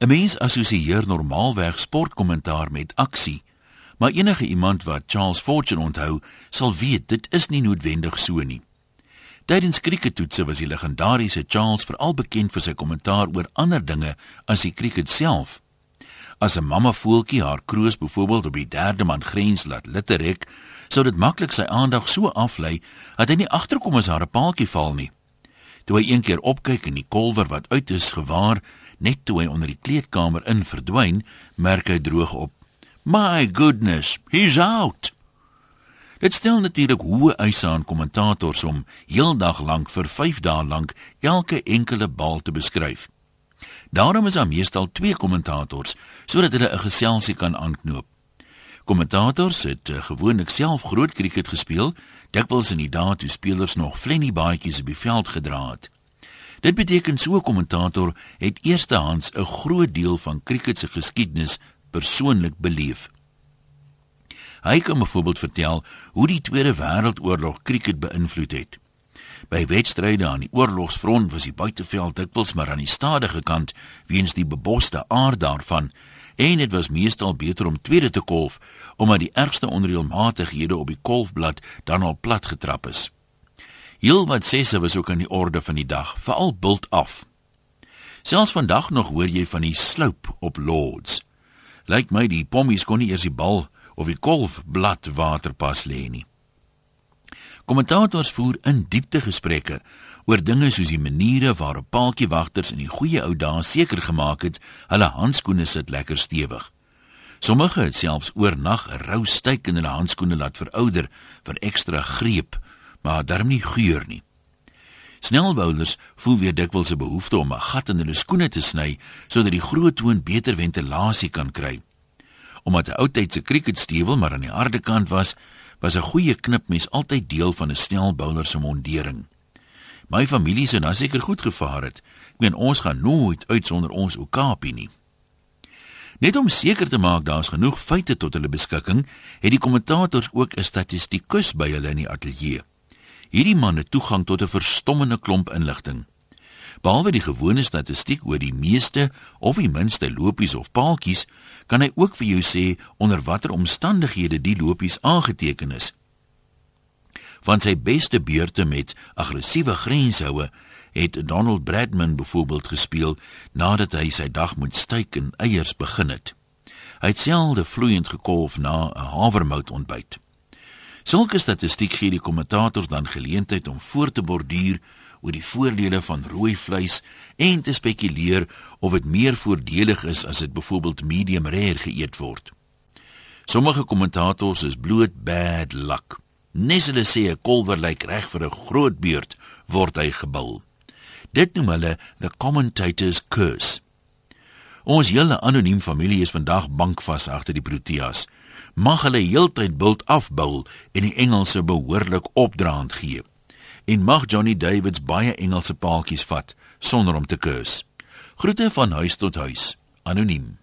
'n Mens assosieer normaalweg sportkommentaar met aksie, maar enige iemand wat Charles Fortune onthou, sal weet dit is nie noodwendig so nie. Tydens kriekettoetse was die legendariese Charles veral bekend vir sy kommentaar oor ander dinge as die krieket self. As 'n mamma voeltjie haar kroos byvoorbeeld op die derde man grens laat litterek, sou dit maklik sy aandag so aflei dat hy nie agterkom as haar 'n paaltjie val nie. Toe hy een keer opkyk en die kolwer wat uit is gewaar, net toe hy onder die kleedkamer in verdwyn, merk hy droog op: "My goodness, he's out." Dit stel natuurlik hoe eise aan kommentators om heeldag lank vir 5 dae lank elke enkele bal te beskryf. Daarom is daar meestal twee kommentators sodat hulle 'n geselsie kan aanknoop. Kommentators het uh, gewoonlik self groot krieket gespeel, dikwels in die dae toe spelers nog flennie baadjies op die veld gedra het. Dit beteken so 'n kommentator het eerstehands 'n groot deel van krieket se geskiedenis persoonlik beleef. Hy kan byvoorbeeld vertel hoe die Tweede Wêreldoorlog krieket beïnvloed het. By wedstryde aan die oorlogsfront was die buiteveld dikwels maar aan die stadige kant weens die beboste aard daarvan en dit was meestal beter om tweede te kolf omdat die ergste onreëlmatighede op die kolfblad dan al plat getrap is. Heel wat sesse was ook aan die orde van die dag, veral bult af. Selfs vandag nog hoor jy van die sloop op Lords. Lyk my die pommies kon nie eers die bal of die kolfblad waterpas lê nie. Kommentators voer in diepte gesprekke oor dinge soos die maniere waarop paaltjiewagters in die goeie ou dae seker gemaak het hulle handskoene sit lekker stewig. Sommige het selfs oornag 'n rou styk in hulle handskoene laat verouder vir ekstra greep maar darm nie geur nie. Snelbouers voel weer dikwels 'n behoefte om 'n gat in hulle skoene te sny sodat die groot toon beter ventilasie kan kry. Omdat 'n ou tydse cricketstewel maar aan die harde kant was, was 'n goeie knipmes altyd deel van 'n snelbouer se mondering. My familie sou nou seker goed gevaar het. Ek meen ons gaan nooit uit sonder ons Okapi nie. Net om seker te maak daar's genoeg feite tot hulle beskikking, het die kommentators ook 'n statistikus by hulle in die ateljee. Hierdie man het toegang tot 'n verstommende klomp inligting. Behalwe die gewone statistiek oor die meeste of die minste lopies of paaltjies, kan hy ook vir jou sê onder watter omstandighede die lopies aangeteken is. Van sy beste beurte met aggressiewe grenshoue het Donald Bradman byvoorbeeld gespeel nadat hy sy dag met steak en eiers begin het. Hy het selde vloeiend gekolf na 'n havermout ontbyt. Sulke statistiek gee die kommentators dan geleentheid om voor te borduur oor die voordele van rooi vleis en te spekuleer of dit meer voordelig is as dit byvoorbeeld medium rare geëet word. Sommige kommentators is bloot bad luck. Nes hulle sê 'n kolwer lyk reg vir 'n groot beurt, word hy gebul. Dit noem hulle the commentator's curse. Ons hele anoniem familie is vandag bankvas agter die Proteas mag hulle heeltyd bult afbou en die Engelse behoorlik opdraand gee. En mag Johnny Davids baie Engelse paaltjies vat sonder om te kus. Groete van huis tot huis. Anoniem.